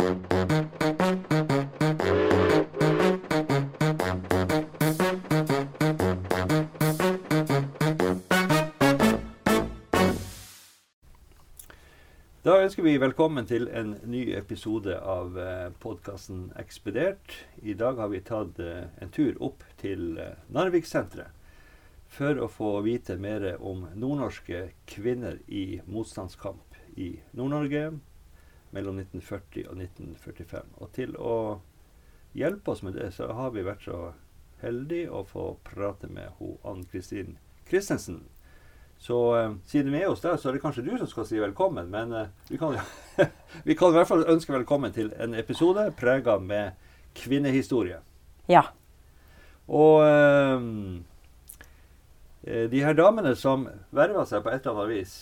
Da ønsker vi velkommen til en ny episode av eh, podkasten Ekspedert. I dag har vi tatt eh, en tur opp til eh, Narviksenteret for å få vite mer om nordnorske kvinner i motstandskamp i Nord-Norge mellom 1940 og 1945. Og til å hjelpe oss med det, så har vi vært så heldige å få prate med ho Ann Kristin Christensen. Så eh, siden vi er hos deg, så er det kanskje du som skal si velkommen. Men eh, vi, kan, vi kan i hvert fall ønske velkommen til en episode prega med kvinnehistorie. Ja. Og eh, eh, de her damene som verva seg på et eller annet vis,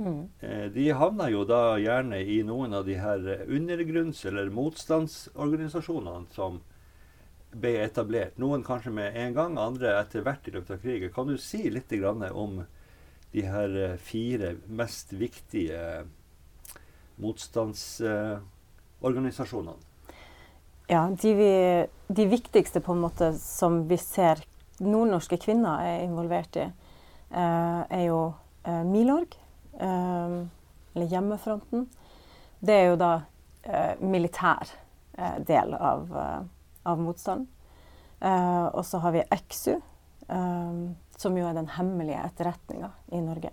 Mm. eh, de havna jo da gjerne i noen av de her eh, undergrunns- eller motstandsorganisasjonene som ble etablert. Noen kanskje med en gang, andre etter hvert i løpet av krigen. Kan du si litt grann om de her eh, fire mest viktige motstandsorganisasjonene? ja de, vi, de viktigste på en måte som vi ser nordnorske kvinner er involvert i, eh, er jo eh, Milorg, eh, eller Hjemmefronten. Det er jo da eh, militær eh, del av, eh, av motstanden. Og så har vi EXU, eh, som jo er den hemmelige etterretninga i Norge.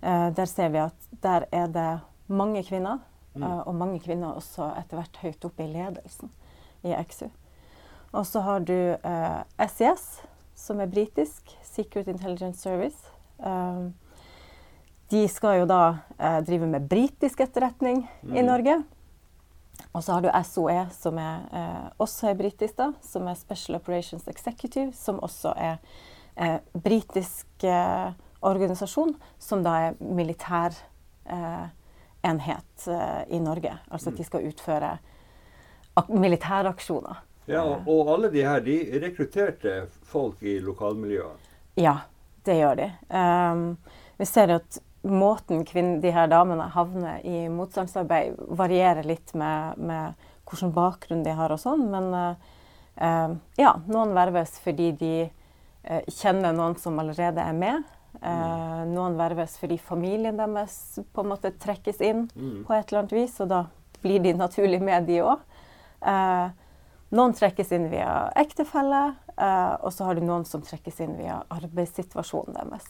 Der ser vi at der er det mange kvinner, Mm. og mange kvinner også etter hvert høyt oppe i ledelsen i EXU. Og så har du eh, SIS, som er britisk, Secret Intelligence Service. De skal jo da eh, drive med britisk etterretning i Mm. Norge. Og så har du SOE, som er, eh, også er britisk, da, som er Special Operations Executive, som også er eh, britisk eh, organisasjon, som da er militær eh, enhet eh, i Norge. Altså at de skal utføre ak militæraksjoner. Ja, og alle de her de rekrutterte folk i lokalmiljøet? Ja, det gjør de. Um, vi ser at måten kvinne, de her damene havner i motstandsarbeid, varierer litt med, med hvilken bakgrunn de har og sånn, men eh, eh, ja, noen verves fordi de eh, kjenner noen som allerede er med. Eh, noen verves fordi familien deres på en måte trekkes inn Mm. på et eller annet vis, og da blir de naturlig med, de òg. Eh, noen trekkes inn via ektefelle, eh, og så har du noen som trekkes inn via arbeidssituasjonen deres.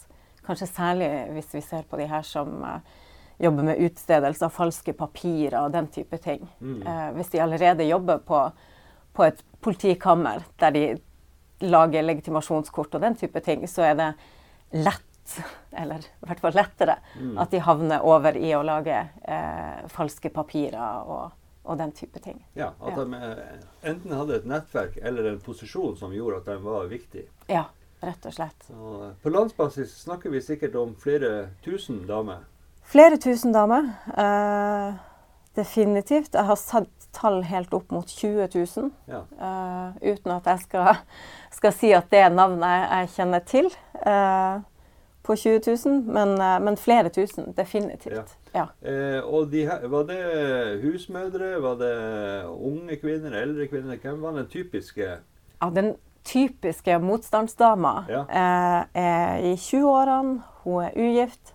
Kanskje særlig hvis vi ser på de her som eh, jobber med utstedelse av falske papirer og den type ting. Mm. Eh, hvis de allerede jobber på, på et politikammer der de lager legitimasjonskort og den type ting, så er det lett, eller i hvert fall lettere, Mm. at de havner over i å lage eh, falske papirer og, og den type ting. Ja, At de eh, enten hadde et nettverk eller en posisjon som gjorde at de var viktige. Ja, rett og slett. Eh, på landsbasis snakker vi sikkert om flere tusen damer. Flere tusen damer. Eh, definitivt. Jeg har satt tall helt opp mot 20 000. Ja. eh, uten at jeg skal, skal si at det er navnet jeg, jeg kjenner til eh, på 20 000. Men, men flere tusen, definitivt. Ja. Eh, og de her, var det husmødre? Var det unge kvinner? Eldre kvinner? Hvem var den typiske? Ja, den typiske motstandsdama Ja. eh, er i 20-årene, hun er ugift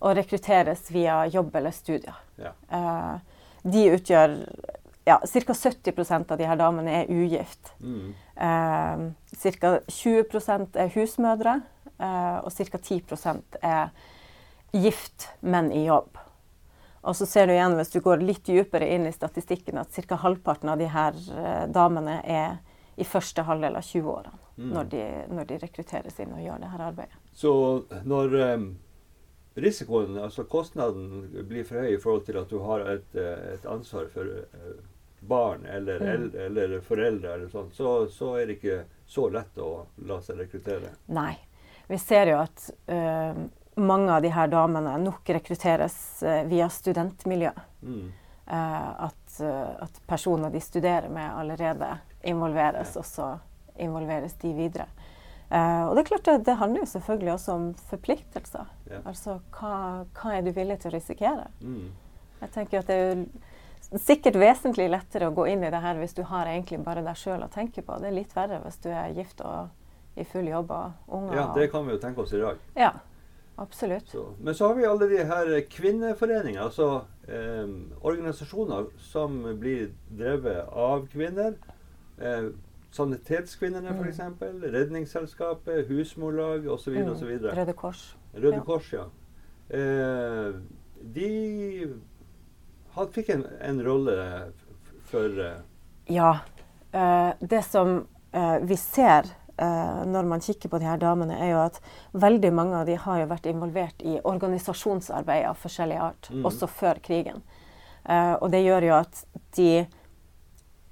og rekrutteres via jobb eller studier. Ja. Eh, de utgjør ja, Ca. 70% av de her damene er ugift. Mm. Eh, ca. 20% er husmødre, eh, og ca. 10% er gift, men i jobb. Og så ser du igjen, hvis du går litt dypere inn i statistikken, at ca. halvparten av de her eh, damene er i første halvdel av 20-årene Mm. når, de, når de rekrutteres inn og gjør dette arbeidet. Så når um, risikoen, altså kostnaden, blir for høy i forhold til at du har et, eh, et ansvar for eh, barn eller, Mm. el- eller foreldre, eller sånt, så, så er det ikke så lett å la seg rekruttere. Nei. Vi ser jo at uh, mange av disse damene nok rekrutteres uh, via studentmiljø. Mm. Uh, at, at personer de studerer med, allerede involveres, og så involveres de videre. Uh, og det er klart det, det handler jo selvfølgelig også om forpliktelser. Ja. Altså hva, hva er du villig til å risikere? Mm. Jeg tenker at det er jo sikkert vesentlig lettere å gå inn i det her hvis du har egentlig bare deg sjøl å tenke på. Det er litt verre hvis du er gift og i full jobb og unger. Ja, det kan vi jo tenke oss i dag. Ja, absolutt. Så, men så har vi alle de her kvinneforeninger, altså eh, organisasjoner som blir drevet av kvinner. Eh, Sanitetskvinnene Mm. f.eks. Redningsselskapet, husmorlag osv. Mm. osv. Røde Kors. Røde Ja. Kors, ja. Eh, de had, fikk en, en rolle for eh, Ja. eh, det som eh, vi ser eh, når man kikker på de her damene, er jo at veldig mange av de har jo vært involvert i organisasjonsarbeid av forskjellig art, mm. også før krigen. Eh, og det gjør jo at de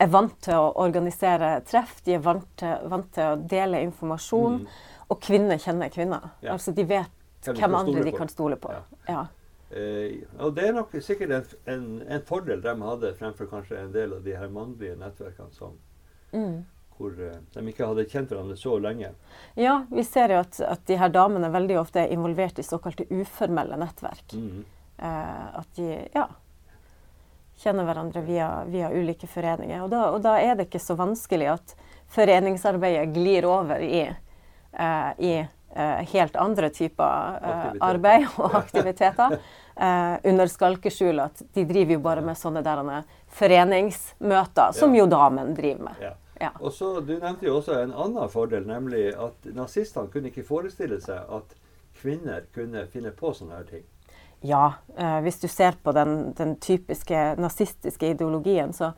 er vant til å organisere treff, de er vant til, vant til å dele informasjon, Mm. og kvinner kjenner kvinner. Ja. Altså de vet de hvem andre de på. kan stole på. Ja. Ja. Eh, og det er nok sikkert en, en, en fordel de hadde fremfor kanskje en del av de her mannlige nettverkene som, Mm. hvor eh, de ikke hadde kjent hverandre så lenge. Ja, vi ser jo at, at de her damene veldig ofte er involvert i såkalte uformelle nettverk. Mm. Eh, at de ja, kjenner hverandre via, via ulike foreninger. Og da, og da er det ikke så vanskelig at foreningsarbeidet glir over i, uh, i Uh, helt andre typer uh, arbeid og aktiviteter. Uh, under skalkeskjul at de driver jo bare med sånne der, foreningsmøter, som Ja. jo damen driver med. Ja. Ja. Og så, Du nevnte jo også en annen fordel, nemlig at nazistene kunne ikke forestille seg at kvinner kunne finne på sånne her ting. Ja, eh, hvis du ser på den, den typiske nazistiske ideologien, så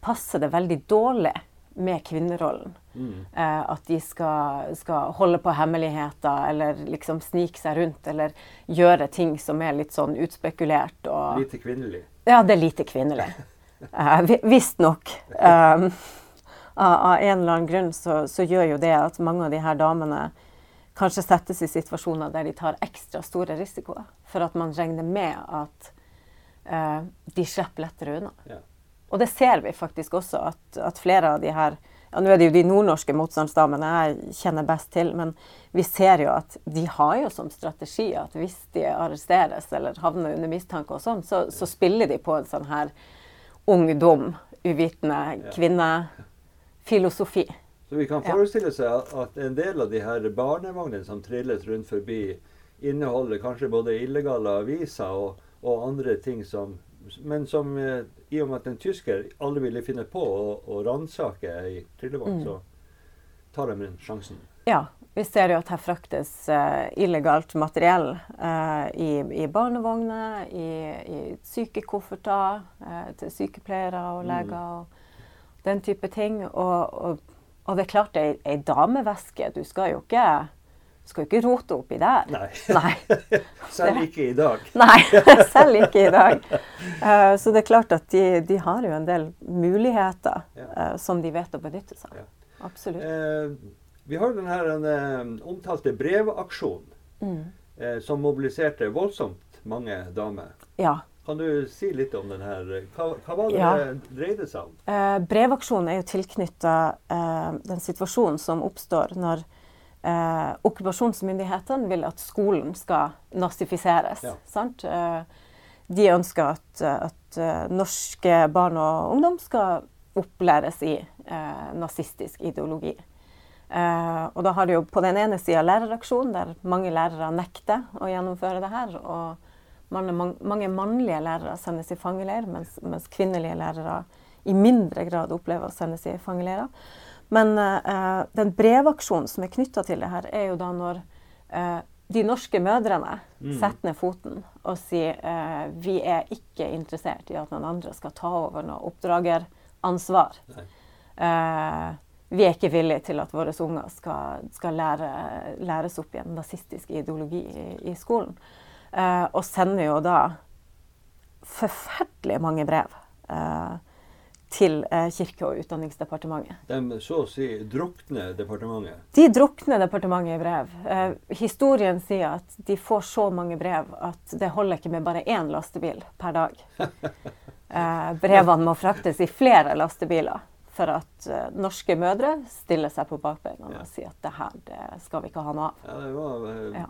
passer det veldig dårlig med kvinnerollen. Mm. Eh, at de skal, skal holde på hemmeligheter eller liksom snike seg rundt eller gjøre ting som er litt sånn utspekulert. Og, Lite kvinnelig. ja, det er lite kvinnelig. Uh, Visstnok. Um, av en eller annen grunn så, så gjør jo det at mange av de her damene kanskje settes i situasjoner der de tar ekstra store risikoer. For at man regner med at uh, de slipper lettere unna. Ja. Og det ser vi faktisk også, at, at flere av de her ja, Nå er det jo de nordnorske motstandsdamene jeg kjenner best til, men vi ser jo at de har jo som strategi at hvis de arresteres eller havner under mistanke og sånn, så, så spiller de på en sånn her ungdom, uvitende kvinnefilosofi. Så vi kan forestille seg at- en del av de her barnevognene som trilles rundt forbi, inneholder kanskje både illegale aviser og, og andre ting som Men som eh, i og med at en tysker aldri ville finne på å, å ransake ei trillevogn, Mm. så tar de den sjansen. Ja, vi ser jo at her fraktes uh, illegalt materiell uh, i, i barnevogner, i, i sykekofferter uh, til sykepleiere og leger og den type ting. Og, og, og det er klart, ei, ei dameveske, du skal jo ikke, skal jo ikke rote oppi der. Nei. Nei. Selv ikke i dag. Nei, selv ikke i dag. Eh, så det er klart at de, de har jo en del muligheter Ja. eh, som de vet å benytte seg av. Ja. Absolutt. Eh, vi har den her den, omtalte brevaksjonen Mm. som mobiliserte voldsomt mange damer. Ja. Kan du si litt om den her? Hva, hva var det Ja. det dreide seg om? Eh, brevaksjonen er jo tilknytta eh, den situasjonen som oppstår når eh, okkupasjonsmyndighetene vil at skolen skal nazifiseres. Ja. Sant? Eh, de ønsker at, at eh, norske barn og ungdom skal opplæres i eh, nazistisk ideologi. Eh, og da har du jo på den ene sida læreraksjonen, der mange lærere nekter å gjennomføre det her. Og man- mange mannlige lærere sendes i fangeleir, mens, mens kvinnelige lærere i mindre grad opplever å sendes i fangeleirer. Men eh, den brevaksjonen som er knytta til det her, er jo da når eh, de norske mødrene Mm. setter ned foten og sier eh, vi er ikke interessert i at noen andre skal ta over noe oppdrageransvar. Eh, vi er ikke villige til at våre unger skal, skal lære, læres opp i en nazistisk ideologi i, i skolen. Eh, og sender jo da forferdelig mange brev eh, til eh, Kirke- og utdanningsdepartementet. De så å si drukner departementet. De drukner departementet i brev. Eh, historien sier at de får så mange brev at det holder ikke med bare én lastebil per dag. Eh, brevene må fraktes i flere lastebiler for at eh, norske mødre stiller seg på bakbeina Ja. og sier at det her det skal vi ikke ha noe av. Ja, det var Ja.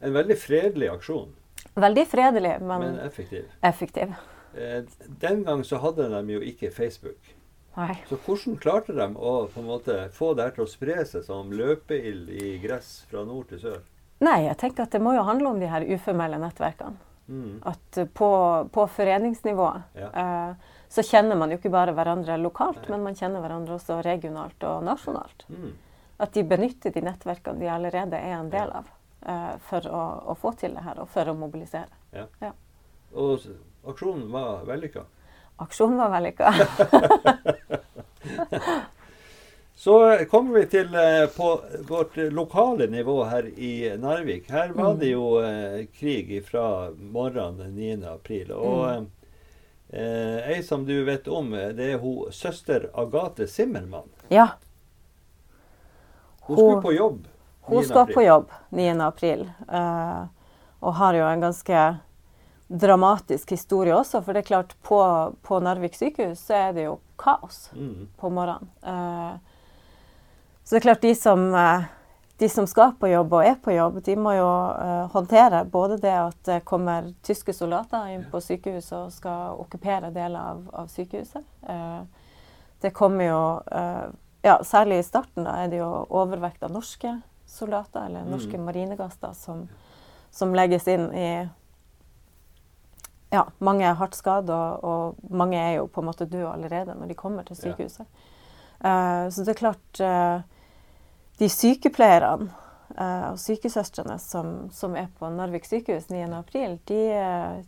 En veldig fredelig aksjon, Veldig fredelig, men, men effektiv. effektiv. Eh, den gang så hadde de jo ikke Facebook. Nei. Så hvordan klarte de å på en måte få det her til å spre seg som løpeild i gress fra nord til sør? Nei, jeg tenker at det må jo handle om de her uformelle nettverkene. Mm. At eh, på, på foreningsnivå Ja. eh, så kjenner man jo ikke bare hverandre lokalt, Nei. men man kjenner hverandre også regionalt og nasjonalt. Mm. At de benytter de nettverkene de allerede er en del av, for å, å få til det her, og for å mobilisere. Og aksjonen var vellykka. Aksjonen var vellykka. Så eh, kommer vi til eh, på vårt eh, lokale nivå her i Narvik. Her var det jo eh, krig fra morgenen 9. april. Og eh, eh, ei som du vet om, eh, det er hun søster Agathe Simmermann. ja, Hun Hun- skulle på jobb. Hun 9. skal på jobb 9. april, eh, og har jo en ganske dramatisk historie også. For det er klart, på, på Narvik sykehus så er det jo kaos. Mm. på morgenen. Uh, så det er klart de som, eh, de som skal på jobb og er på jobb, de må jo uh, håndtere både det at det kommer tyske soldater inn på sykehuset og skal okkupere deler av, av sykehuset. Uh, det kommer jo ja, Særlig i starten da er det jo overvekt av norske soldater, eller norske Mm. marinegaster, som, som legges inn i ja, mange er hardt skadd, og, og mange er jo på en måte døde allerede når de kommer til Ja. sykehuset. Eh, så det er klart uh, De sykepleierne uh, og sykesøstrene som, som er på Narvik sykehus 9. april, de,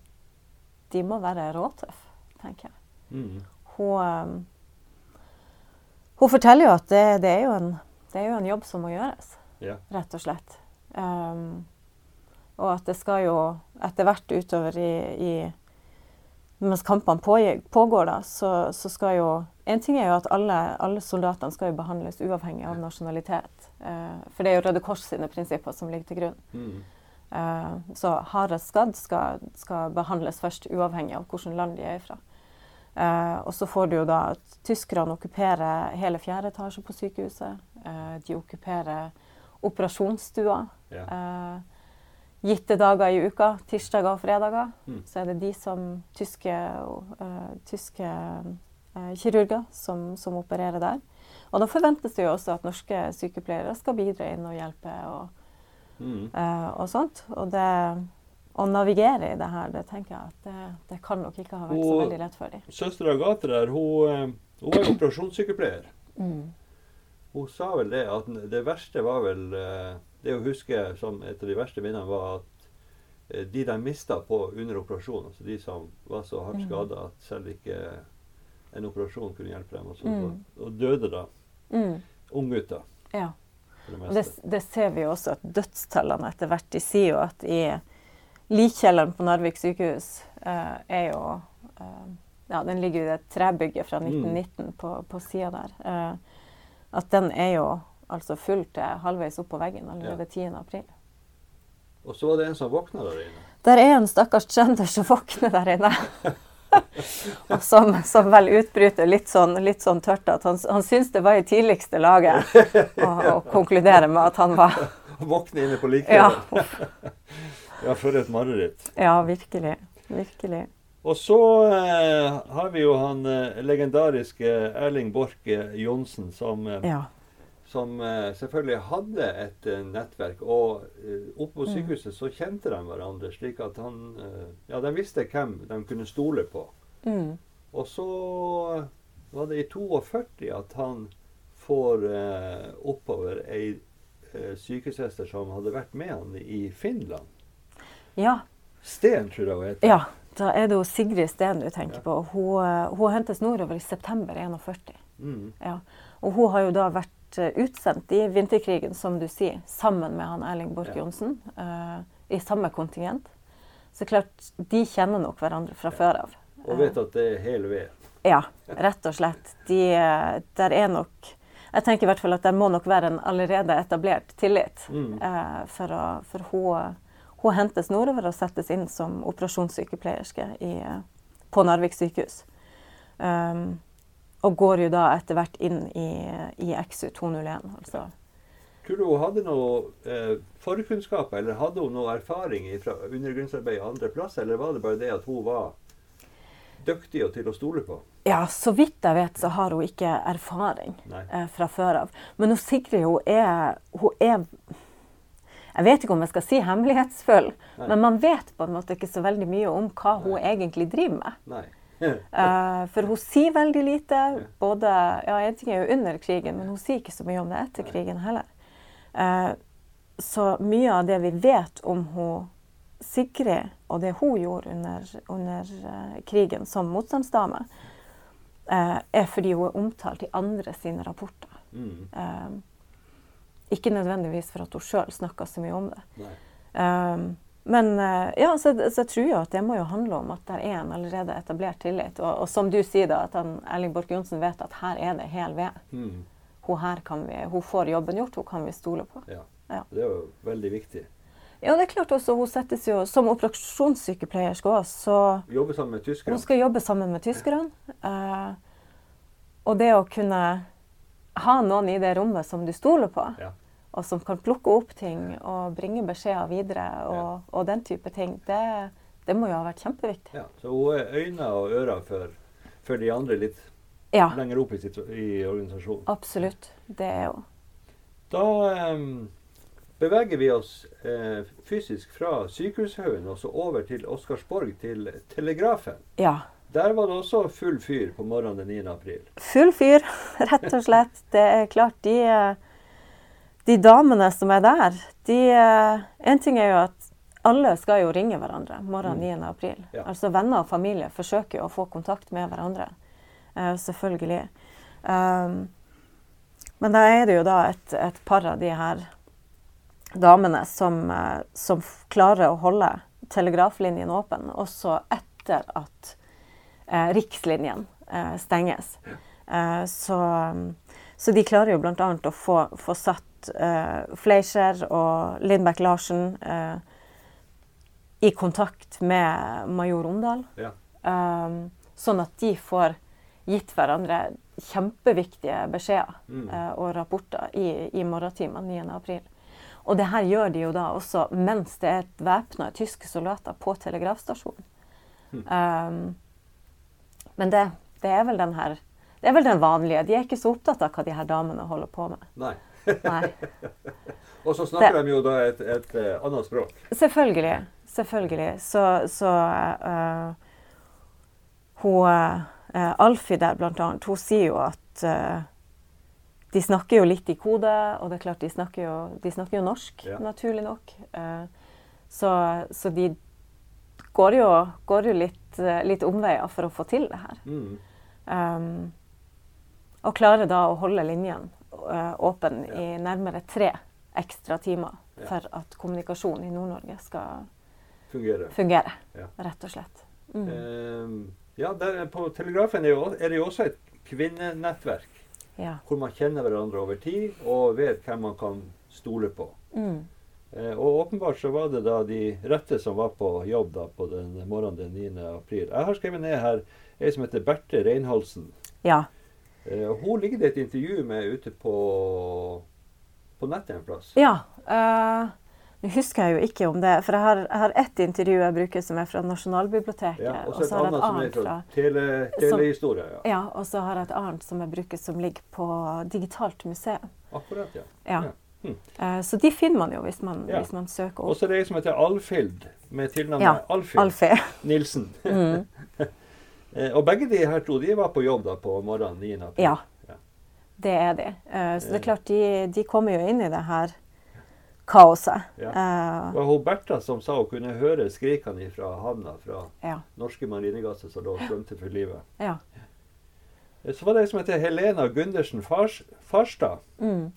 de må være råtøffe, tenker jeg. Mm. Hun, hun forteller jo at det, det, er jo en, det er jo en jobb som må gjøres Ja. rett og slett. Um, og at det skal jo etter hvert utover i, i Mens kampene pågår, da, så, så skal jo En ting er jo at alle, alle soldatene skal jo behandles uavhengig av nasjonalitet. Uh, for det er jo Røde Kors sine prinsipper som ligger til grunn. Mm. Uh, så hardest skadd skal, skal behandles først, uavhengig av hvilket land de er fra. Uh, og så får du jo da at tyskerne okkuperer hele fjerde etasje på sykehuset. Uh, de okkuperer operasjonsstua. Ja. Eh, gitte dager i uka, tirsdager og fredager, Mm. så er det de som tyske, uh, tyske uh, kirurger som, som opererer der. Og da forventes det jo også at norske sykepleiere skal bidra inn og hjelpe og, Mm. uh, og sånt. Og det å navigere i det her, det tenker jeg at det, det kan nok ikke ha vært så veldig lett for dem. Søster Agathe der, hun, hun var jo operasjonssykepleier. Mm. Hun sa vel det at det verste var vel eh, Det å huske som et av de verste minnene var at eh, de de mista på under operasjonen, altså de som var så hardt Mm. skada at selv ikke en operasjon kunne hjelpe dem, og, så, Mm. og døde da. Mm. Unggutter, Ja. det Og det, det ser vi jo også at dødstallene etter hvert De sier jo at i likkjelleren på Narvik sykehus eh, er jo eh, Ja, den ligger i det trebygget fra Mm. 1919 på, på sida der. Eh, at den er jo altså full til halvveis opp på veggen allerede 10. april. Og så var det en som våkna der inne. Der er en stakkars trønder som våkner der inne. og som, som vel utbryter litt sånn, litt sånn tørt at han, han syns det var i tidligste laget å å konkludere med at han var Våkne inne på Ja. Ja, for et mareritt. ja virkelig. Virkelig. Og så eh, har vi jo han eh, legendariske Erling Borch Johnsen, som eh, Ja. som eh, selvfølgelig hadde et eh, nettverk. Og eh, oppe på Mm. sykehuset så kjente de hverandre, slik at han eh, Ja, de visste hvem de kunne stole på. Mm. Og så var det i 42 at han får eh, oppover ei eh, sykesøster som hadde vært med han i Finland. Ja, Sten, tror jeg hun heter. ja. Da er det jo Sigrid Steen du tenker Ja. på. Hun, eh, hun hentes nordover i september 41. Mm. Ja. Og hun har jo da vært eh, utsendt i vinterkrigen, som du sier, sammen med han Erling Borch Ja. Johnsen. eh, I samme kontingent. Så klart, de kjenner nok hverandre fra før av. Og vet at det er hel ved. Ja, rett og slett. De, der er nok Jeg tenker i hvert fall at det må nok være en allerede etablert tillit. Mm. Uh, for å, for hun, hun hentes nordover og settes inn som operasjonssykepleierske i, eh, på Narvik sykehus. Um, og går jo da etter hvert inn i, i XU 201. Altså. Tror du hun hadde noe eh, forkunnskaper, eller hadde hun noe erfaring fra undergrunnsarbeid andre plasser, eller var det bare det at hun var dyktig og til å stole på? Ja, så vidt jeg vet, så har hun ikke erfaring eh, fra før av. Men hun Sigrid, hun er, hun er Jeg vet ikke om jeg skal si hemmelighetsfull, Nei. men man vet på en måte ikke så veldig mye om hva hun egentlig driver med. Nei. uh, for hun sier veldig lite. både, ja, En ting er jo under krigen, men hun sier ikke så mye om det etter krigen heller. Uh, så mye av det vi vet om hun Sigrid og det hun gjorde under, under uh, krigen som motstandsdame, er fordi hun er omtalt i andre sine rapporter. Mm. Eh, ikke nødvendigvis for at hun sjøl snakker så mye om det. Um, men uh, ja, så, så jeg tror jo at det må jo handle om at det er en allerede etablert tillit. Og, og som du sier, da, at han, Erling Borch Johnsen vet at her er det hel ved. Mm. Hun her kan vi, hun får jobben gjort, hun kan vi stole på. Ja. Ja. Det er jo veldig viktig. Ja, det er klart også, Hun settes jo som operasjonssykepleier skal også, så Jobbe sammen med tyskerne. hun skal jobbe sammen med tyskerne. Uh, og det å kunne ha noen i det rommet som du stoler på, Ja. og som kan plukke opp ting og bringe beskjeder videre og, og den type ting, det, det må jo ha vært kjempeviktig. Ja. Så hun er øyne og ører for, for de andre litt Ja, lenger opp i, sitt, i organisasjonen. absolutt. Det er jo Da um, beveger vi oss eh, fysisk fra Sykehushaugen og så over til Oscarsborg, til Telegrafen. Ja. Der var det også full fyr på morgenen den 9. april. Full fyr, rett og slett. Det er klart, de, de damene som er der, de En ting er jo at alle skal jo ringe hverandre morgenen 9. april. Ja. Altså venner og familie forsøker jo å få kontakt med hverandre. Eh, selvfølgelig. Um, men da er det jo da et, et par av de her damene som, eh, som klarer å holde telegraflinjen åpen, også etter at rikslinjen eh, stenges. Eh, så, så de klarer jo bl.a. å få, få satt eh, Fleischer og Lindbekk Larsen eh, i kontakt med major Omdal. Ja. Sånn at de får gitt hverandre kjempeviktige beskjeder Mm. eh, og rapporter i, i morgentimene 9. april. Og det her gjør de jo da også mens det er væpna tyske soldater på telegrafstasjonen. Mm. Um, men det, det er vel den her det er vel den vanlige. De er ikke så opptatt av hva de her damene holder på med. Nei. Nei. Og så snakker Det- de jo da et, et, eh, annet språk. Selvfølgelig. Selvfølgelig. Så, så uh, hun uh, Alfie der, blant annet, hun sier jo at uh, de snakker jo litt i kode, og det er klart de snakker jo, de snakker jo norsk, Ja. naturlig nok. Så, så de går jo, går jo litt, eh, litt omveier for å få til det her. Mm. Um, og klarer da å holde linjen eh, åpen Ja. i nærmere tre ekstra timer Ja. for at kommunikasjonen i Nord-Norge skal fungere. fungere, Ja. rett og slett. Mm. Uh, ja, der, på Telegrafen er, jo, er det jo også et kvinnenettverk Ja. hvor man kjenner hverandre over tid og vet hvem man kan stole på. Mm. Eh, og åpenbart så var det da de rette som var på jobb da på den morgenen den 9. april. Jeg har skrevet ned her ei som heter Berthe Reinholdsen. ja. Eh, hun ligger det et intervju med ute på, på nettet en plass. Ja. eh, Nå husker jeg jo ikke om det, for jeg har, jeg har ett intervju jeg bruker som er fra Nasjonalbiblioteket. Ja, og så har jeg et annet som er fra tele, telehistorie. Ja. ja, og så har jeg et annet som jeg bruker som ligger på Digitalt museum. Akkurat, ja. Ja. Ja. Hm. Eh, så de finner man jo hvis man, Ja. hvis man søker Og opp. så er det ei som heter Alfhild, med tilnavnet Ja, Alfhild Alfie. Nilsen. Mm. Eh, og begge de her to de var på jobb da på morgenen 9. april. Ja. Ja. Det er de. Eh, så det er klart, de, de kommer jo inn i det her kaoset. Ja. Det var hun Bertha som sa hun kunne høre skrikene fra havna fra norske marinegasser som lå og svømte for livet. ja. Så var det ei som heter Helena Gundersen Farstad. Mm.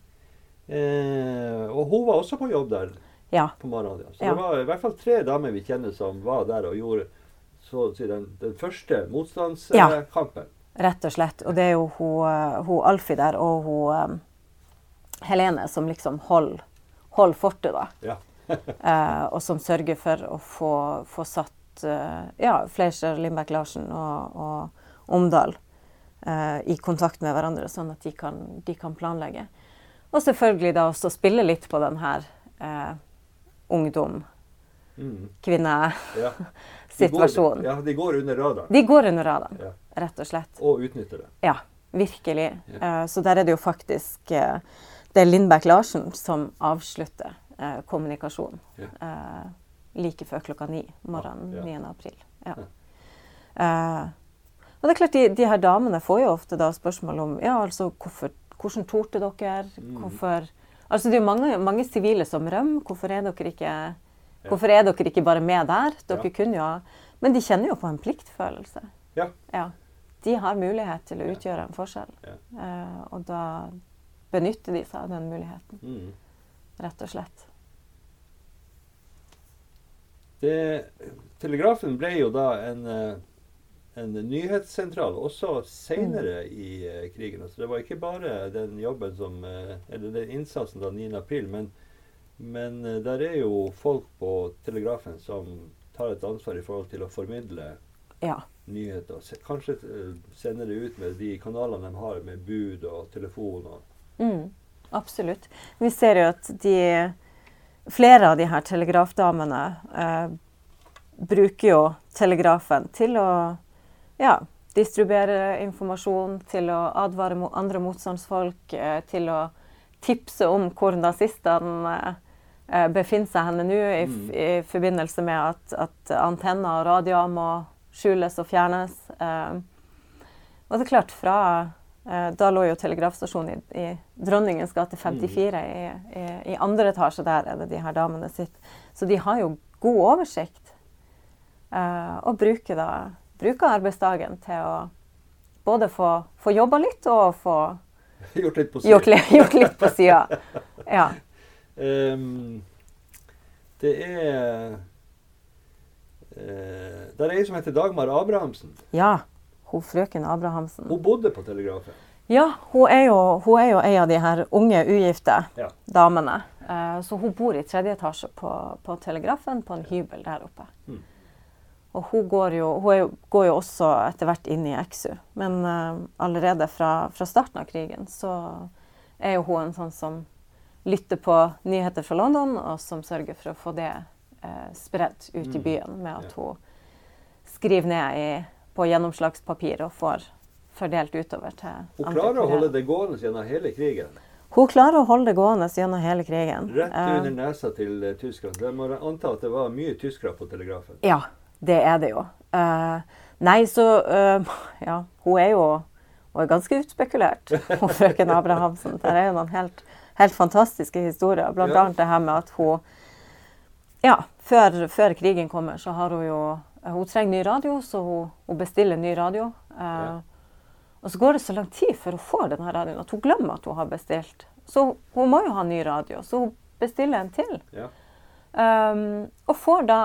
Eh, og hun var også på jobb der ja. på morgenen. Så Ja. det var i hvert fall tre damer vi kjenner som var der og gjorde så å si, den, den første motstandskampen. Rett og slett. Og det er jo hun, eh, hun Alfie der og hun um, Helene som liksom holder hold fortet, da. Ja. Eh, og som sørger for å få, få satt uh, ja, Fleischer, Lindbekk Larsen og, og Omdal uh, i kontakt med hverandre, sånn at de kan, de kan planlegge. Og selvfølgelig da også spille litt på den her eh, ungdom, Mm. kvinne ja. De går, ja, de går under radaren. De går under radaren, Ja. rett og slett. Og utnytter det. Ja, virkelig. Ja. Eh, så der er det jo faktisk eh, Det er Lindbekk Larsen som avslutter eh, kommunikasjonen Ja. eh, like før klokka ni morgenen Ja, ja. 9. april. Ja. Eh, og det er klart, de, de her damene får jo ofte da spørsmål om ja, altså, hvorfor, hvordan torde dere? Mm. Hvorfor Altså, det er jo mange, sivile som rømmer. Hvorfor er dere ikke Hvorfor er dere ikke bare med der? Dere Ja. kunne jo Men de kjenner jo på en pliktfølelse. Ja. Ja. De har mulighet til å utgjøre en forskjell. Ja. Uh, og da benytter de seg av den muligheten, Mm. rett og slett. Det, telegrafen ble jo da en, eh, en nyhetssentral også senere i uh, krigen. Altså det var ikke bare den jobben som uh, Eller den innsatsen da 9. april, men, men uh, der er jo folk på telegrafen som tar et ansvar i forhold til å formidle Ja. nyheter. Se- Kanskje sende det ut med de kanalene de har med bud og telefon. Og, Mm, absolutt. Vi ser jo at de Flere av de her telegrafdamene bruker jo telegrafen til å ja, distribuere informasjon, til å advare mot andre motstandsfolk, eh, til å tipse om hvor nazistene eh, befinner seg henne nå, i, f- i forbindelse med at, at antenner og radioer må skjules og fjernes. Eh, og det er klart, fra Da lå jo telegrafstasjonen i, i Dronningens gate 54. I, i, I andre etasje der er det de her damene sitt. Så de har jo god oversikt. Og bruker da bruker arbeidsdagen til å både få, få jobba litt og få gjort litt på gjort, gjort litt på sida. Ja. Um, det er uh, Det er ei som heter Dagmar Abrahamsen. ja. Hun frøken Abrahamsen. Hun bodde på telegrafen. Ja, hun er jo, hun er jo ei av de her unge ugifte Ja. damene. Eh, så hun bor i tredje etasje på, på Telegrafen, på en hybel der oppe. Mm. Og hun, går jo, hun jo, går jo også etter hvert inn i EXU. Men uh, allerede fra, fra starten av krigen så er jo hun en sånn som lytter på nyheter fra London, og som sørger for å få det uh, spredd ut i Mm. byen med at hun skriver ned i, på gjennomslagspapir og får fordelt utover til Hun andre klarer å holde det gående gjennom hele krigen. Hun klarer å holde det gående gjennom hele krigen. Rett Eh, under nesa til tyskerne. Jeg må anta at det var mye tyskere på telegrafen. Ja, det er det jo. Uh, nei, så uh, Ja, hun er jo hun er ganske utspekulert, hun frøken Abrahamsen. Det er jo noen helt, helt fantastiske historier. Blant Ja. annet det her med at hun Ja, før, før krigen kommer, så har hun jo Hun trenger ny radio, så hun, hun bestiller ny radio. Uh, Ja. Og så går det så lang tid før hun får denne radioen at hun glemmer at hun har bestilt. Så hun må jo ha ny radio, så hun bestiller en til. Ja. Um, og får da,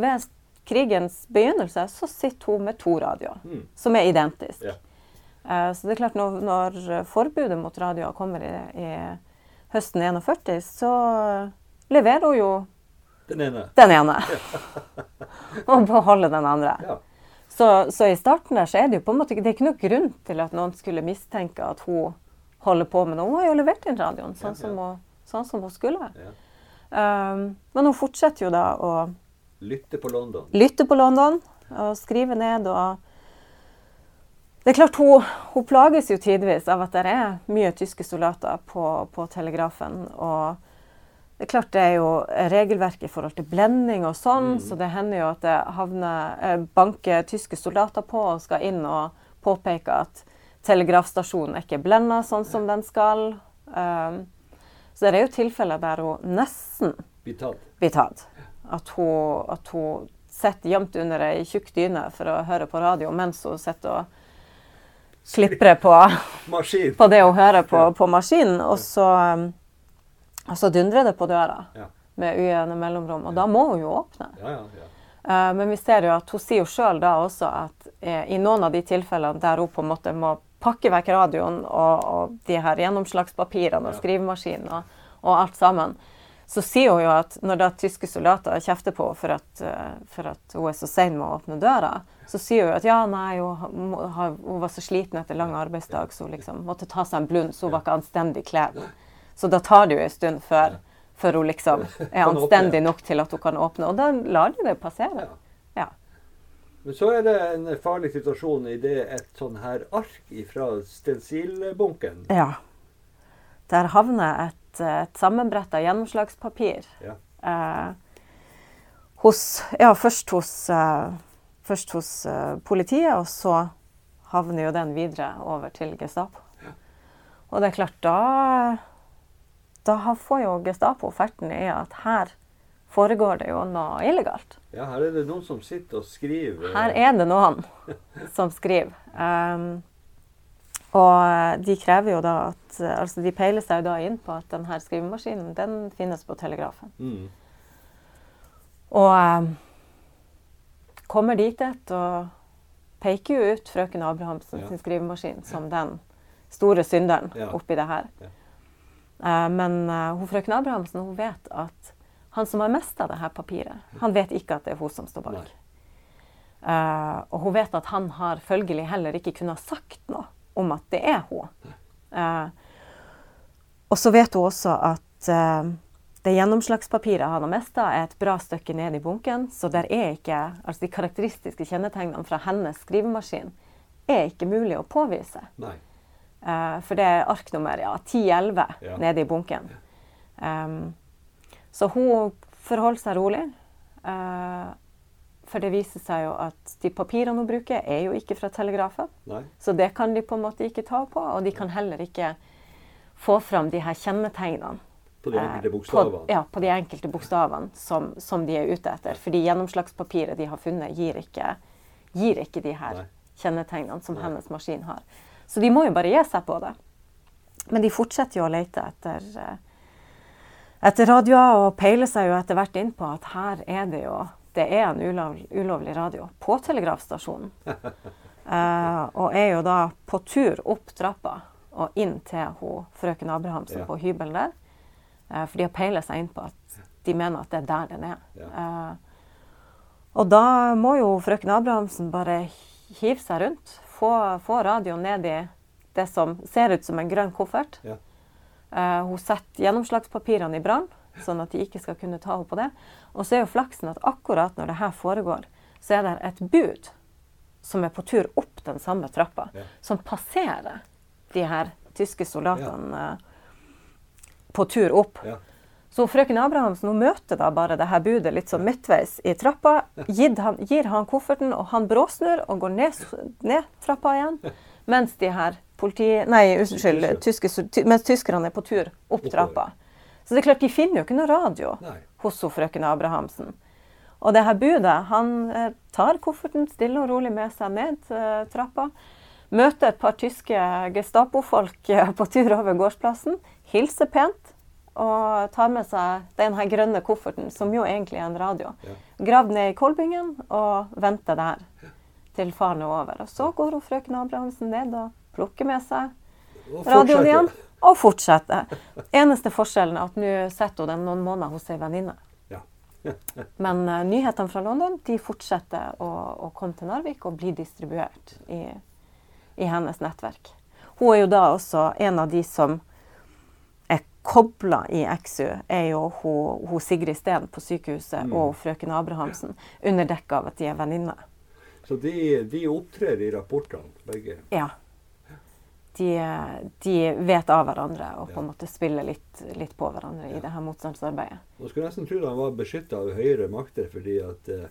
ved krigens begynnelse, så sitter hun med to radioer, Mm. som er identiske. Yeah. Uh, så det er klart, når, når forbudet mot radioer kommer i, i høsten 41, så leverer hun jo Den ene. den ene. og beholder den andre. Ja. Så, så i starten der så er det jo på en måte det er ikke noe grunn til at noen skulle mistenke at hun holder på med noe. Hun har jo levert inn radioen sånn, Ja, Som, hun, sånn som hun skulle. ja. Um, men hun fortsetter jo da å Lytte på London. lytte på London og skrive ned og Det er klart, hun, hun plages jo tidvis av at det er mye tyske soldater på, på telegrafen. Og det er klart det er jo regelverk i forhold til blending og sånn, Mm. så det hender jo at det havner eh, banker tyske soldater på og skal inn og påpeke at telegrafstasjonen er ikke blenda sånn som den skal. Um, så det er jo tilfeller der hun nesten blir tatt. At hun, at hun sitter gjemt under ei tjukk dyne for å høre på radio mens hun sitter og sliprer på, på det hun hører på, på maskinen. Og så, og så dundrer det på døra Ja. med ujevne mellomrom. Og da må hun jo åpne. Ja, ja, ja. Eh, men vi ser jo at hun sier jo sjøl da også at eh, i noen av de tilfellene der hun på en måte må pakke vekk radioen og, og de her gjennomslagspapirene og skrivemaskinen og, og alt sammen, så sier hun jo at når da tyske soldater kjefter på for at, eh, for at hun er så sein med å åpne døra, så sier hun at ja, nei, hun, hun var så sliten etter lang arbeidsdag, så hun liksom måtte ta seg en blund, så hun var ikke anstendig kledd. Så da tar det jo en stund før, før hun liksom er anstendig nok til at hun kan åpne. Og da lar de det passere. Ja. Ja. Men så er det en farlig situasjon i det et sånn her ark fra stensilbunken. Ja. Der havner et, et sammenbretta gjennomslagspapir Ja. eh, hos Ja, først hos, eh, først hos eh, politiet, og så havner jo den videre over til Gestapo. Og det er klart, da Da får jo Gestapo ferten i at her foregår det jo noe illegalt. ja, her er det noen som sitter og skriver. Her er det noen som skriver. Um, og de krever jo da at Altså, de peiler seg jo da inn på at denne skrivemaskinen, den finnes på telegrafen. mm. Og um, kommer dit et og peker jo ut frøken Abrahamsen Ja. sin skrivemaskin som den store synderen Ja. oppi det her. Ja. Eh, men uh, frøken Abrahamsen hun vet at han som har mista det her papiret, han vet ikke at det er hun som står bak. Eh, og hun vet at han har følgelig heller ikke kunnet ha sagt noe om at det er hun. Uh, og så vet hun også at uh, det gjennomslagspapiret han har mista, er et bra stykke ned i bunken. Så der er ikke, altså de karakteristiske kjennetegnene fra hennes skrivemaskin er ikke mulig å påvise. Eh, for det er arknummer ja, 1011 Ja. nede i bunken. Um, så hun forholder seg rolig. eh, for det viser seg jo at de papirene hun bruker, er jo ikke fra telegrafen. Nei. Så det kan de på en måte ikke ta på. Og de kan heller ikke få fram de her kjennetegnene. På de enkelte enkelte På, bokstavene. ja, på de enkelte bokstavene som, som de er ute etter. Fordi gjennomslagspapiret de har funnet, gir ikke, gir ikke de her Nei. kjennetegnene som Nei. hennes maskin har. Så de må jo bare gi seg på det. Men de fortsetter jo å lete etter, eh, etter radioer, og peiler seg jo etter hvert inn på at her er det jo det er en ulovlig, ulovlig radio på telegrafstasjonen. Eh, og er jo da på tur opp trappa og inn til hun, frøken Abrahamsen Ja. på hybelen der. Eh, for de har peilet seg inn på at de mener at det er der den er. Ja. Eh, og da må jo frøken Abrahamsen bare hive seg rundt. Få, få radioen ned i det som ser ut som en grønn koffert. Ja. Eh, hun setter gjennomslagspapirene i brann, sånn at de ikke skal kunne ta henne på det. Og så er jo flaksen at akkurat når det her foregår, så er det et bud som er på tur opp den samme trappa, Ja. som passerer de her tyske soldatene ja. på tur opp. Ja. Så frøken Abrahamsen hun møter da bare det her budet litt sånn midtveis i trappa. Han, gir han kofferten, og han bråsnur og går ned, ned trappa igjen. Mens de her politi... Nei, unnskyld. Tyske, ty, mens tyskerne er på tur opp trappa. Så det er klart, de finner jo ikke noe radio Nei. hos frøken Abrahamsen. Og det her budet, han eh, tar kofferten stille og rolig med seg ned eh, trappa. Møter et par tyske Gestapo-folk eh, på tur over gårdsplassen. Hilser pent. Og tar med seg den her grønne kofferten, som jo egentlig er en radio. Ja. Grav ned i kolbingen og venter der til faren er over. Og så går hun frøken Abrahamsen ned og plukker med seg radioen igjen og fortsette. Eneste forskjellen er at nå sitter hun den noen måneder hos ei venninne. Ja. Men uh, nyhetene fra London de fortsetter å, å komme til Narvik og bli distribuert i, i hennes nettverk. Hun er jo da også en av de som er kobla i XU, er jo hun, hun Sigrid Steen på sykehuset Mm. og frøken Abrahamsen, under dekke av at de er venninner. Så de, de opptrer i rapportene, begge. Ja. De, de vet av hverandre og på en måte spiller litt, litt på hverandre i det her motstandsarbeidet. Man skulle nesten tro han var beskytta av høyere makter, fordi at eh,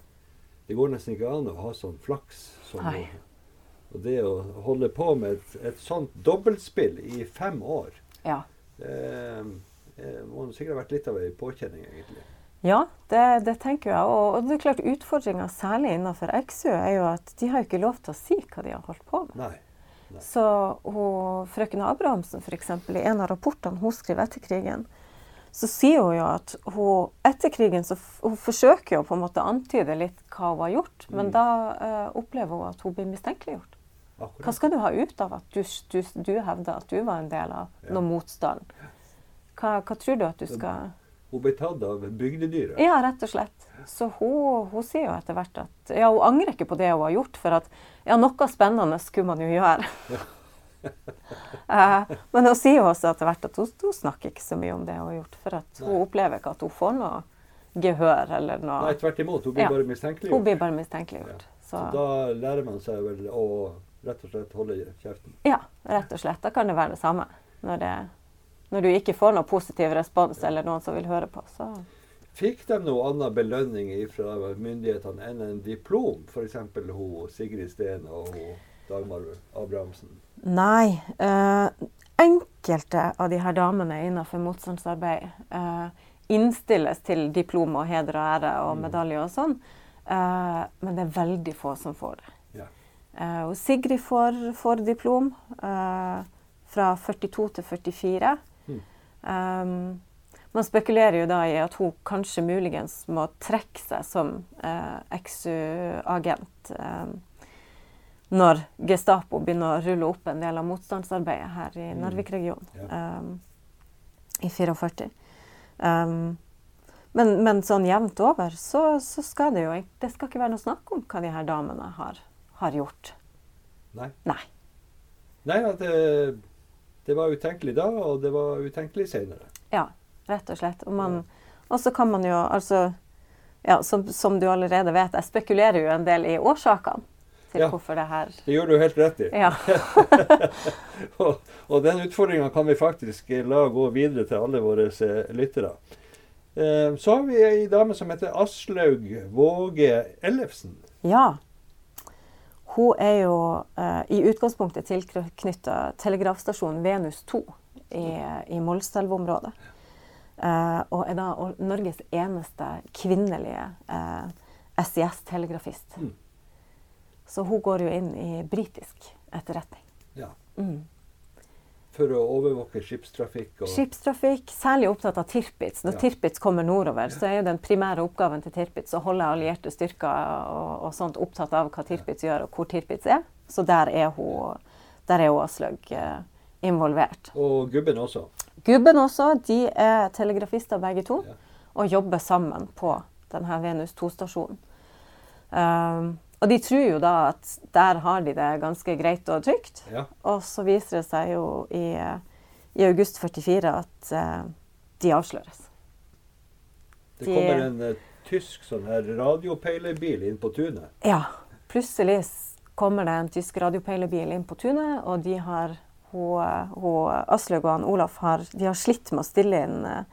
det går nesten ikke an å ha sånn flaks. Som Nei. Og det å holde på med et, et sånt dobbeltspill i fem år, Ja. det det må sikkert ha vært litt av ei påkjenning, egentlig. Ja, det, det tenker jeg. Og, og det er klart utfordringa særlig innenfor XU er jo at de har ikke lov til å si hva de har holdt på med. Nei. Så hun, frøken Abrahamsen eksempel, i en av rapportene hun skriver etter krigen, så sier hun jo at hun etter krigen så hun forsøker jo på en måte å antyde litt hva hun har gjort, men Mm. da uh, opplever hun at hun blir mistenkeliggjort. Hva skal du ha ut av at du, du, du hevder at du var en del av Ja. noe motstand? Hva, hva tror du at du skal Hun ble tatt av bygdedyret. Ja, rett og slett. Så hun, hun sier jo etter hvert at ja, hun angrer ikke på det hun har gjort, for at ja, noe spennende skulle man jo gjøre. Eh, men hun sier jo også etter hvert at hun, hun snakker ikke så mye om det hun har gjort, for at hun Nei. opplever ikke at hun får noe gehør eller noe Nei, tvert imot. Hun blir Ja. bare Hun blir bare mistenkeliggjort. Så, Så da lærer man seg vel å rett og slett holde kjeften. ja, rett og slett. Da kan det være det samme. Når, det, når du ikke får noe positiv respons eller noen som vil høre på, så Fikk de noe annen belønning fra myndighetene enn en diplom? F.eks. Sigrid Steen og hun Dagmar Abrahamsen. Nei. eh, enkelte av de her damene innenfor motstandsarbeid eh, innstilles til diplom og heder og ære og Mm. medalje og sånn, eh, men det er veldig få som får det. Ja. Eh, og Sigrid får, får diplom eh, fra 42 til 44. Mm. Um, man spekulerer jo da i at hun kanskje muligens må trekke seg som eh, exu-agent eh, når Gestapo begynner å rulle opp en del av motstandsarbeidet her i Mm. Narvik-regionen Ja. um, i 44. Um, men, men sånn jevnt over så, så skal det jo Det skal ikke være noe snakk om hva de her damene har, har gjort. Nei. Nei. Nei, det, det var utenkelig da, og det var utenkelig senere. Ja, rett og slett. Og, så kan man jo altså ja, som, som du allerede vet, jeg spekulerer jo en del i årsakene til Ja. hvorfor det her Det gjør du helt rett i. Ja. og, og den utfordringa kan vi faktisk la gå videre til alle våre eh, lyttere. Eh, så har vi ei dame som heter Aslaug Våge Ellefsen. ja. Hun er jo eh, i utgangspunktet tilknytta telegrafstasjonen Venus 2 i, i Molselv-området. Eh, og er da Norges eneste kvinnelige eh, SIS-telegrafist. Mm. Så hun går jo inn i britisk etterretning. Ja. Mm. For å overvåke skipstrafikk og Skipstrafikk, særlig opptatt av Tirpitz. Når Ja. Tirpitz kommer nordover, så er jo den primære oppgaven til Tirpitz å holde allierte styrker og, og sånt opptatt av hva Tirpitz gjør, og hvor Tirpitz er. Så der er hun, der er hun Aslaug eh, involvert. Og gubben også. Gubben også, de er telegrafister begge to, og jobber sammen på denne Venus 2-stasjonen. Um, og de tror jo da at der har de det ganske greit og trygt. Ja. Og så viser det seg jo i, i august 44 at uh, de avsløres. Det De- kommer en uh, tysk sånn her radiopeilerbil inn på tunet. Ja, plutselig kommer det en tysk radiopeilerbil inn på tunet, og de har Aslaug og han Olaf har, har slitt med å stille inn uh,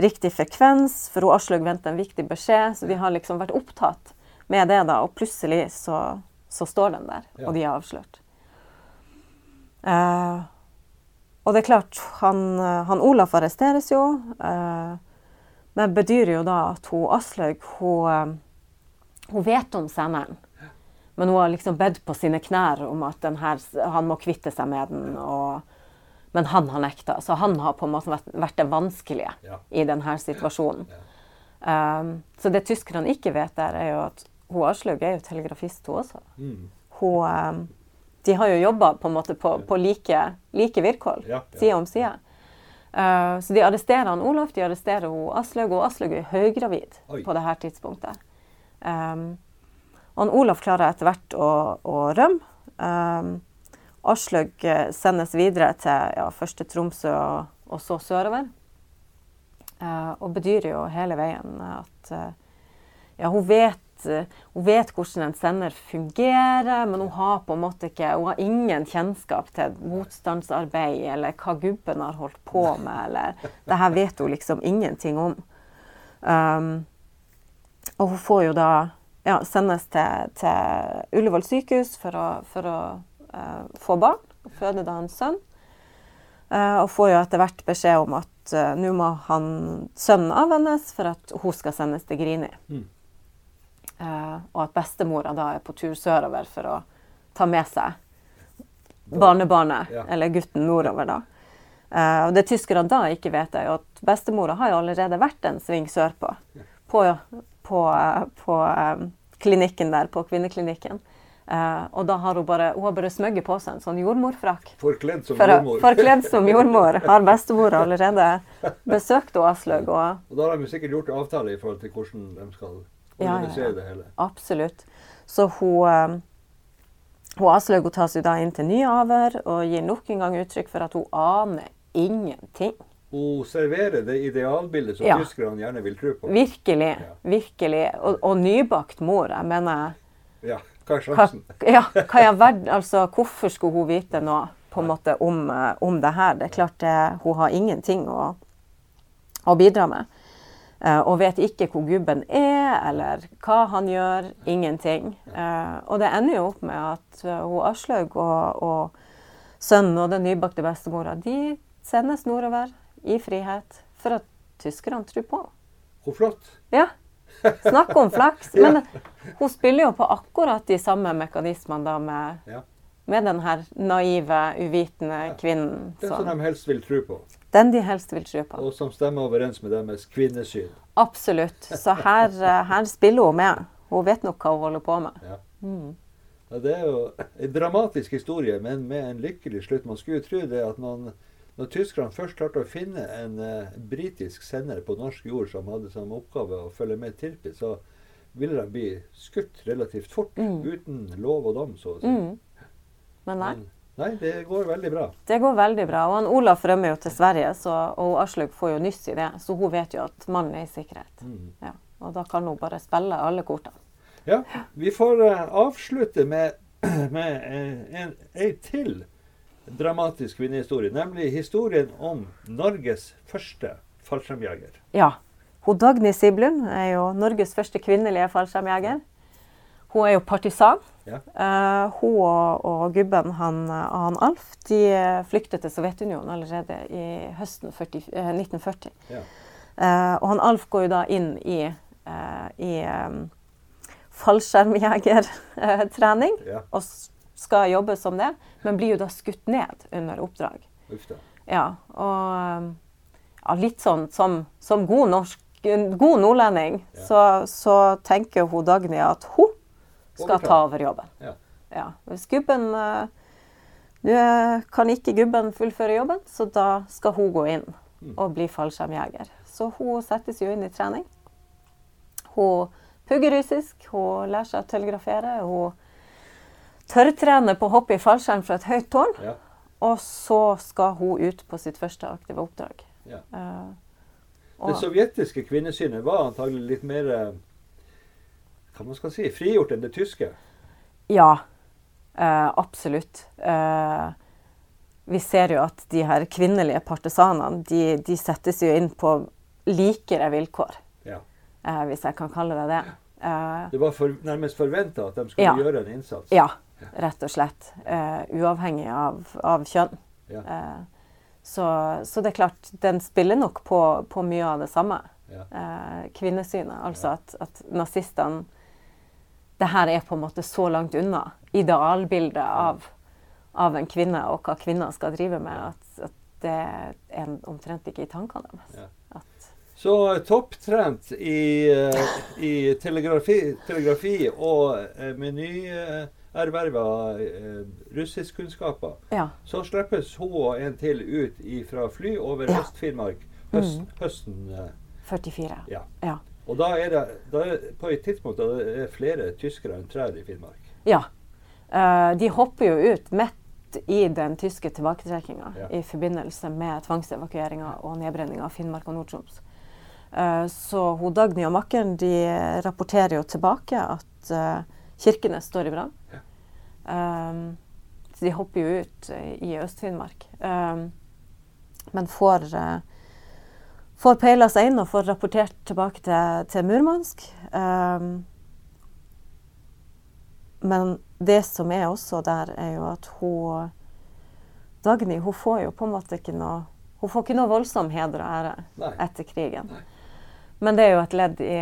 riktig frekvens, for hun Aslaug venter en viktig beskjed, så de har liksom vært opptatt med det, da, og plutselig så, så står den der, Ja. og de er avslørt. Uh, og det er klart, han, han Olaf arresteres jo, uh, men bedyrer jo da at hun Aslaug, hun, hun vet om senderen. Men hun har liksom bedt på sine knær om at den her, han må kvitte seg med den. Og, men han har nekta. Så han har på en måte vært, vært det vanskelige Ja. i denne situasjonen. Ja. Um, så det tyskerne ikke vet der, er jo at hun Aslaug er jo telegrafist, hun også. Mm. Hun, um, de har jo jobba på, en på, på like, like virkår, Ja, ja. side om side. Uh, så de arresterer han Olaf, de arresterer hun Aslaug, og Aslaug er høygravid Oi. på dette tidspunktet. Um, og Olaf klarer etter hvert å, å rømme. Um, Aslaug eh, sendes videre til ja, først til Tromsø og, og så sørover. Eh, og bedyrer jo hele veien at eh, ja, hun vet, hun vet hvordan en sender fungerer, men hun har på en måte ikke Hun har ingen kjennskap til motstandsarbeid eller hva gubben har holdt på med. eller Det her vet hun liksom ingenting om. Um, og hun får jo da ja, sendes til, til Ullevål sykehus for å, for å uh, få barn. Føde da en sønn. Uh, og får jo etter hvert beskjed om at uh, nå må han, sønnen avvennes for at hun skal sendes til Grini. Mm. Og at bestemora da er på tur sørover for å ta med seg barnebarnet, Ja. eller gutten, nordover. da. Og det tyskerne da ikke vet, er jo at bestemora har jo allerede vært en sving sørpå. På, på, på eh, klinikken der, på kvinneklinikken. Uh, og da har hun bare, hun har bare smøgget på seg en sånn jordmorfrakk. Forkledd som jordmor. Forkledd som jordmor har bestemora allerede besøkt Aslaug. Og Og da har de sikkert gjort avtale i forhold til hvordan de skal Ja, ja, ja. det hele. absolutt. Så hun, eh, hun Aslaug tas jo da inn til nye avhør og gir nok en gang uttrykk for at hun aner ingenting. Hun serverer det idealbildet som Ja. tyskerne gjerne vil tro på. Virkelig. Ja. Virkelig. Og, og nybakt mor. Jeg mener Ja. Hva er er hva, sjansen? ja, hva er altså, hvorfor skulle hun vite noe på en måte om, eh, om det her? Det er klart det, hun har ingenting å, å bidra med. Uh, og vet ikke hvor gubben er, eller hva han gjør. Ingenting. Uh, og det ender jo opp med at uh, hun Aslaug og, og sønnen og den nybakte bestemora de sendes nordover i frihet for at tyskerne tror på. Hvor flott. Ja. Snakk om flaks. Men hun spiller jo på akkurat de samme mekanismene da med, Ja. med den her naive, uvitende kvinnen. Den som de helst vil tro på, den de helst vil tro på. og som stemmer overens med deres kvinnesyn. Absolutt. Så her, eh, her spiller hun med. Hun vet nok hva hun holder på med. Ja. Mm. Ja, det er jo en dramatisk historie, men med en lykkelig slutt. Man skulle jo tro det at man, når tyskerne først klarte å finne en eh, britisk sender på norsk jord som hadde som oppgave å følge med Tirpi, så ville de bli skutt relativt fort, Mm. uten lov og dom, så å si. Mm. Men nei, Men, nei, det går veldig bra. det går veldig bra. Og han Olaf rømmer jo til Sverige, så, og Aslaug får jo nyss i det. Så hun vet jo at mannen er i sikkerhet. Mm. Ja. Og da kan hun bare spille alle kortene. Ja, vi får uh, avslutte med, med uh, en, en til dramatisk kvinnehistorie, nemlig historien om Norges første fallskjermjeger. Ja. Hun Dagny Siblund er jo Norges første kvinnelige fallskjermjeger. Hun er jo partisan. Ja. Uh, hun og, og gubben han, han Alf de flyktet til Sovjetunionen allerede i høsten 40, eh, 1940. Ja. Uh, og han Alf går jo da inn i, uh, i um, fallskjermjegertrening Ja, og skal jobbe som det, men blir jo da skutt ned under oppdrag. Ja, og ja, litt sånn som, som god norsk god nordlending, Ja. så, så tenker hun Dagny at hun skal ta over jobben. Ja. Ja, hvis gubben Du eh, kan ikke gubben fullføre jobben, så da skal hun gå inn Mm. og bli fallskjermjeger. Så hun settes jo inn i trening. Hun pugger russisk, hun lærer seg å telegrafere. Hun tørrtrener på å hoppe i fallskjerm fra et høyt tårn. Ja. Og så skal hun ut på sitt første aktive oppdrag. Ja. Uh, Det sovjetiske kvinnesynet var antagelig litt mer eh, hva man skal si, frigjort enn det tyske. ja, uh, absolutt. Uh, vi ser jo at de her kvinnelige partisanene de, de settes jo inn på likere vilkår, Ja. hvis jeg kan kalle det det. Det var for, nærmest forventa at de skulle Ja. gjøre en innsats. ja, rett og slett. Uh, uavhengig av, av kjønn. Ja. Uh, så, så det er klart, den spiller nok på, på mye av det samme. Ja. Uh, kvinnesynet. Altså at, at nazistene Det her er på en måte så langt unna idealbildet av, av en kvinne og hva kvinner skal drive med, at, at det er omtrent ikke i tankene deres. Ja. At, Så eh, topptrent i, eh, i telegrafi, telegrafi og med nyerverva eh, russiskkunnskaper, ja. så slippes hun og en til ut fra fly over Ja. Øst-Finnmark høst, Mm. høsten. eh, 44. Ja. Ja. Og da er det, da er det på et tidspunkt da det er flere tyskere enn trær i Finnmark. ja. Uh, de hopper jo ut midt i den tyske tilbaketrekkinga Ja. i forbindelse med tvangsevakueringa og nedbrenninga av Finnmark og Nord-Troms. Eh, så hun Dagny og makkeren de rapporterer jo tilbake at uh, Kirkenes står i brann. Um, så de hopper jo ut eh, i Øst-Finnmark. Um, men får, uh, får peila seg inn og får rapportert tilbake til, til Murmansk. Um, men det som er også der, er jo at hun Dagny hun får jo på en måte ikke noe Hun får ikke noe voldsom heder og ære Nei. etter krigen. Nei. Men det er jo et ledd i,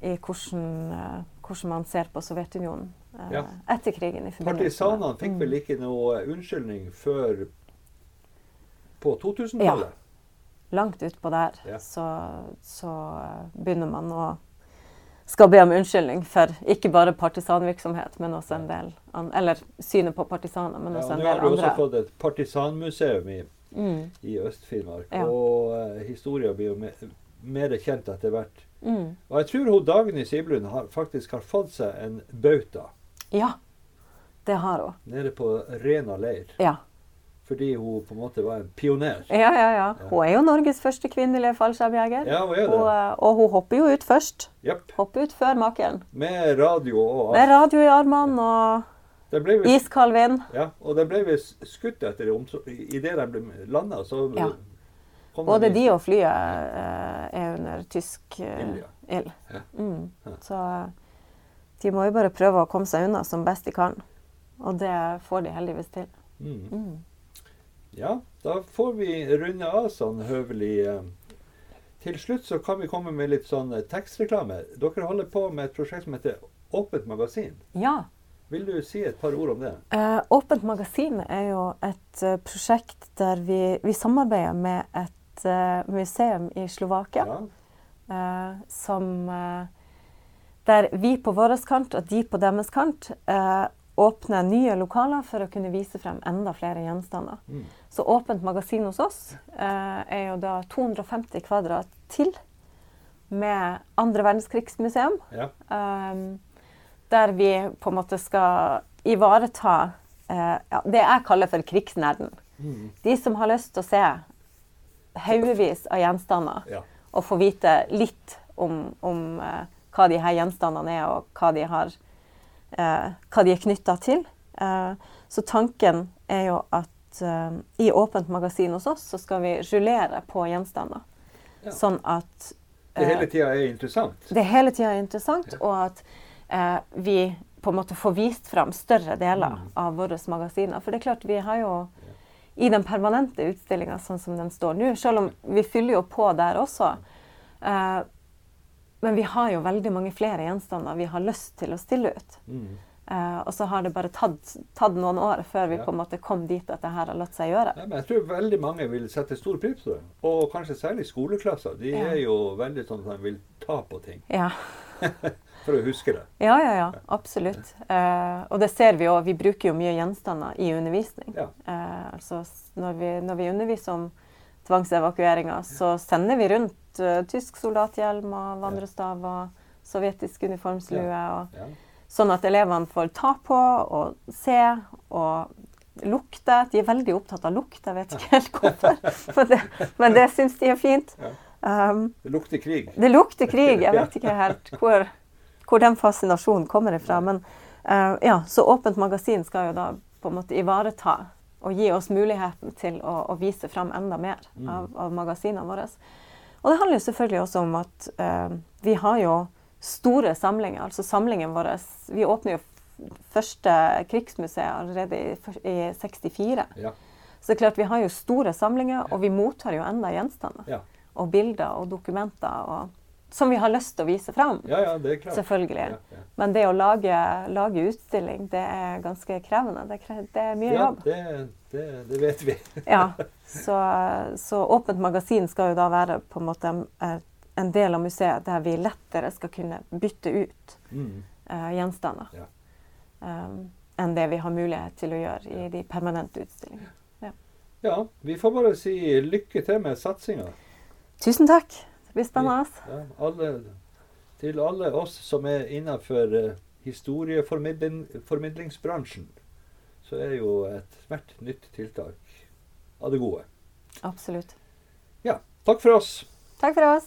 i hvordan, eh, hvordan man ser på Sovjetunionen eh, Ja. etter krigen. i Partisanene fikk vel ikke noe unnskyldning før på 2000-tallet? Ja. Langt utpå der Ja. så, så eh, begynner man å skal be om unnskyldning for ikke bare partisanvirksomhet, men også en del Eller synet på partisaner, men Ja, også og en nå har du også fått et partisanmuseum i, Mm, i Øst-Finnmark. Ja. Og uh, historien blir jo mer kjent etter hvert. mm. Og jeg tror hun Dagny Siblund har, faktisk har fått seg en bauta Ja, det har hun. nede på Rena leir. Ja. Fordi hun på en måte var en pioner. Ja, ja, ja. Hun er jo Norges første kvinnelige fallskjermjeger. Ja, hun er det. eh, og hun hopper jo ut først. Yep. Hopper ut før maken. Med radio og Med radio i armene og Det iskald vind. Ja, og det ble visst skutt etter idet de ble landa, så Ja. Både de og flyet eh, er under tysk eh, Ild. Mm. Så eh, de må jo bare prøve å komme seg unna som best de kan. Og det får de heldigvis til. Mm. Mm. Ja, da får vi runde av sånn høvelig. Til slutt så kan vi komme med litt sånn tekstreklame. Dere holder på med et prosjekt som heter Åpent magasin. Ja. Vil du si et par ord om det? Eh, Åpent magasin er jo et prosjekt der vi, vi samarbeider med et eh, museum i Slovakia. eh, som eh, Der vi på vår kant og de på deres kant eh, åpner nye lokaler for å kunne vise frem enda flere gjenstander. Mm. Så åpent magasin hos oss eh, er jo da 250 kvadrat til med andre verdenskrigsmuseum. Ja. Um, der vi på en måte skal ivareta eh, ja, det jeg kaller for krigsnerden. Mm. De som har lyst til å se haugevis av gjenstander ja. og få vite litt om, om uh, hva de her gjenstandene er, og hva de, har, uh, hva de er knytta til. Uh, så tanken er jo at i åpent magasin hos oss så skal vi rullere på gjenstander. Ja. Sånn at Det hele tida er interessant. det hele tida er interessant, Ja. og at eh, vi på en måte får vist fram større deler Mm. av våre magasiner. For det er klart, vi har jo i den permanente utstillinga sånn som den står nå, selv om vi fyller jo på der også, eh, men vi har jo veldig mange flere gjenstander vi har lyst til å stille ut. Mm. Eh, og så har det bare tatt, tatt noen år før vi Ja. på en måte kom dit at det her har latt seg gjøre. Ja, men jeg tror veldig mange vil sette stor pris på det. Og kanskje særlig skoleklasser. De Ja. er jo veldig sånn at de vil ta på ting Ja. for å huske det. Ja, ja, ja, absolutt. Uh, og det ser vi jo, vi bruker jo mye gjenstander i undervisning. Ja. Uh, altså når vi, når vi underviser om tvangsevakueringer, så sender vi rundt uh, tysk soldathjelm og vandrestav og sovjetisk uniformslue. Og, sånn at elevene får ta på og se og lukte. De er veldig opptatt av lukt, jeg vet ikke helt hvorfor, men det, men det syns de er fint. Um, Det lukter krig. det lukter krig. Jeg vet ikke helt hvor, hvor den fascinasjonen kommer ifra. Men uh, ja, så åpent magasin skal jo da på en måte ivareta og gi oss muligheten til å, å vise fram enda mer Mm. av, av magasinene våre. Og det handler jo selvfølgelig også om at uh, vi har jo store samlinger. Altså samlingen vår Vi åpner jo første krigsmuseet allerede i, i 64. Ja. Så det er klart vi har jo store samlinger, og vi mottar jo enda gjenstander Ja. og bilder og dokumenter og, som vi har lyst til å vise fram. ja, ja, det er klart. Selvfølgelig. Ja, ja. Men det å lage, lage utstilling, det er ganske krevende. Det, kre det er mye Ja, jobb. det, det, det vet vi. Ja, så, så Åpent magasin skal jo da være på en måte en, en del av museet der vi lettere skal kunne bytte ut Mm. uh, gjenstander Ja. um, enn det vi har mulighet til å gjøre i de permanente utstillingene. Ja, vi får bare si lykke til med satsinga. Tusen takk. Blir spennende. Ja, alle, til alle oss som er innafor uh, historieformidlingsbransjen, så er jo ethvert nytt tiltak av det gode. Absolutt. Ja, takk for oss. Takk for oss.